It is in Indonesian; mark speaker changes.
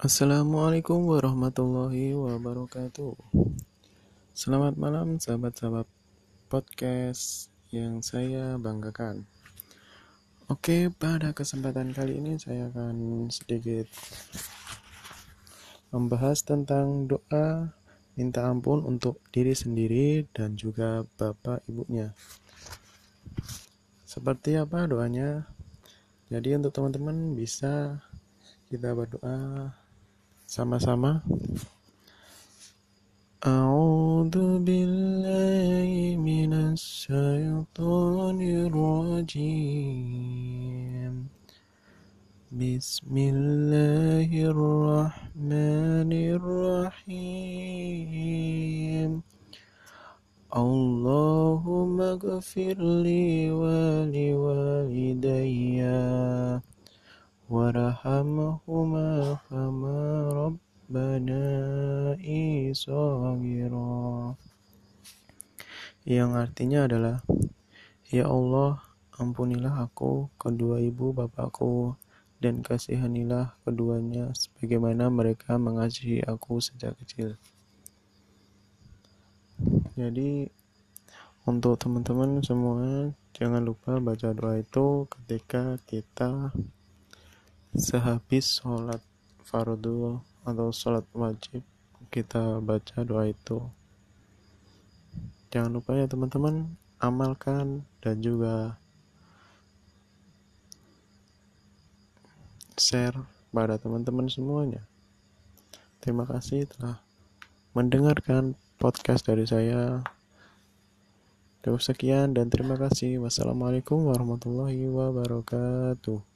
Speaker 1: Assalamualaikum warahmatullahi wabarakatuh. Selamat malam sahabat-sahabat podcast yang saya banggakan. Oke, pada kesempatan kali ini saya akan sedikit membahas tentang doa minta ampun untuk diri sendiri dan juga bapak ibunya. Seperti apa doanya? Jadi untuk teman-teman bisa kita berdoa sama-sama. أعوذ بالله من الشيطان الرجيم بسم الله الرحمن الرحيم اللهم اغفر لي و rabbana saghira yang artinya adalah ya Allah ampunilah aku kedua ibu bapakku dan kasihanilah keduanya sebagaimana mereka mengasihi aku sejak kecil. Jadi untuk teman-teman semua jangan lupa baca doa itu ketika kita sehabis sholat fardu atau sholat wajib kita baca doa itu. Jangan lupa ya teman-teman amalkan dan juga share pada teman-teman semuanya. Terima kasih telah mendengarkan podcast dari saya. Cukup sekian dan terima kasih. Wassalamualaikum warahmatullahi wabarakatuh.